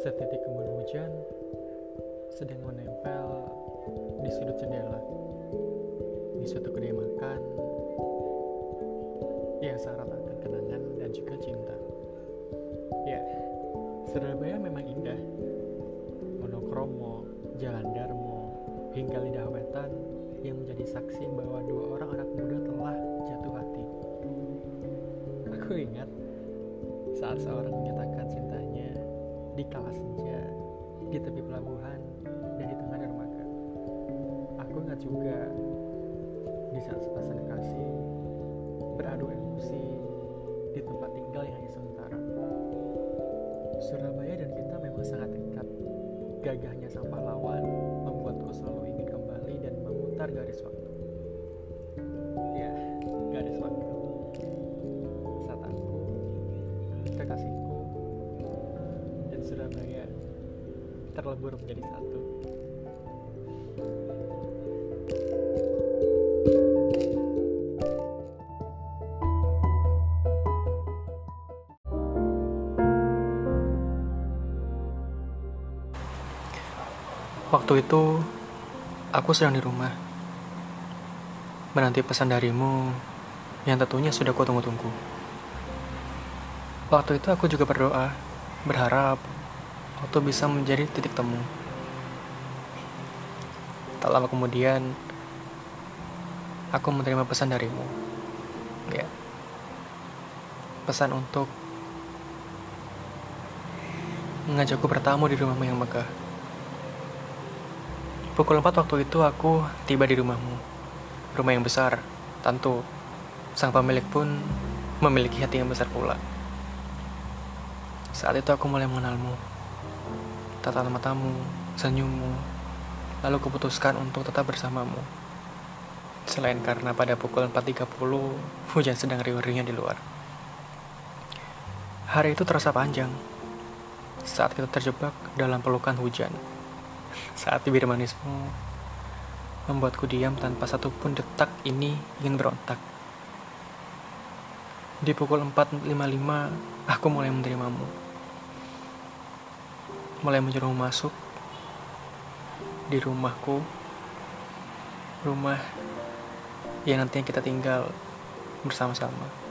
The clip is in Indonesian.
Setitik embun hujan sedang menempel di sudut jendela di suatu kedai makan yang syarat akan kenangan dan juga cinta. Ya, Surabaya memang indah. Monokromo, Jalan Darmo, hingga lidah wetan yang menjadi saksi bahwa dua orang anak muda telah ingat saat seorang menyatakan cintanya di kala senja, di tepi pelabuhan, dan di tengah dermaga. Aku ingat juga di saat sepasang kasih beradu emosi di tempat tinggal yang hanya sementara. Surabaya dan kita memang sangat dekat. Gagahnya sang pahlawan membuatku selalu ingin kembali dan memutar garis waktu. Kekasihku, dan Surabaya terlebur menjadi satu. Waktu itu, aku sedang di rumah. Menanti pesan darimu yang tentunya sudah ku tunggu-tunggu. Waktu itu aku juga berdoa, berharap waktu bisa menjadi titik temu. Tak lama kemudian, aku menerima pesan darimu. Ya. Pesan untuk mengajakku bertamu di rumahmu yang megah. Pukul 4 waktu itu aku tiba di rumahmu. Rumah yang besar, tentu. Sang pemilik pun memiliki hati yang besar pula. Saat itu aku mulai mengenalmu. Tatanan matamu, senyummu, lalu kuputuskan untuk tetap bersamamu. Selain karena pada pukul 4.30 hujan sedang riuh-riuhnya di luar. Hari itu terasa panjang. Saat kita terjebak dalam pelukan hujan. Saat bibir manismu membuatku diam tanpa satupun detak ini ingin berontak. Di pukul 4.55, aku mulai menerimamu. Mulai menyuruhmu masuk di rumahku. Rumah yang nantinya kita tinggal bersama-sama.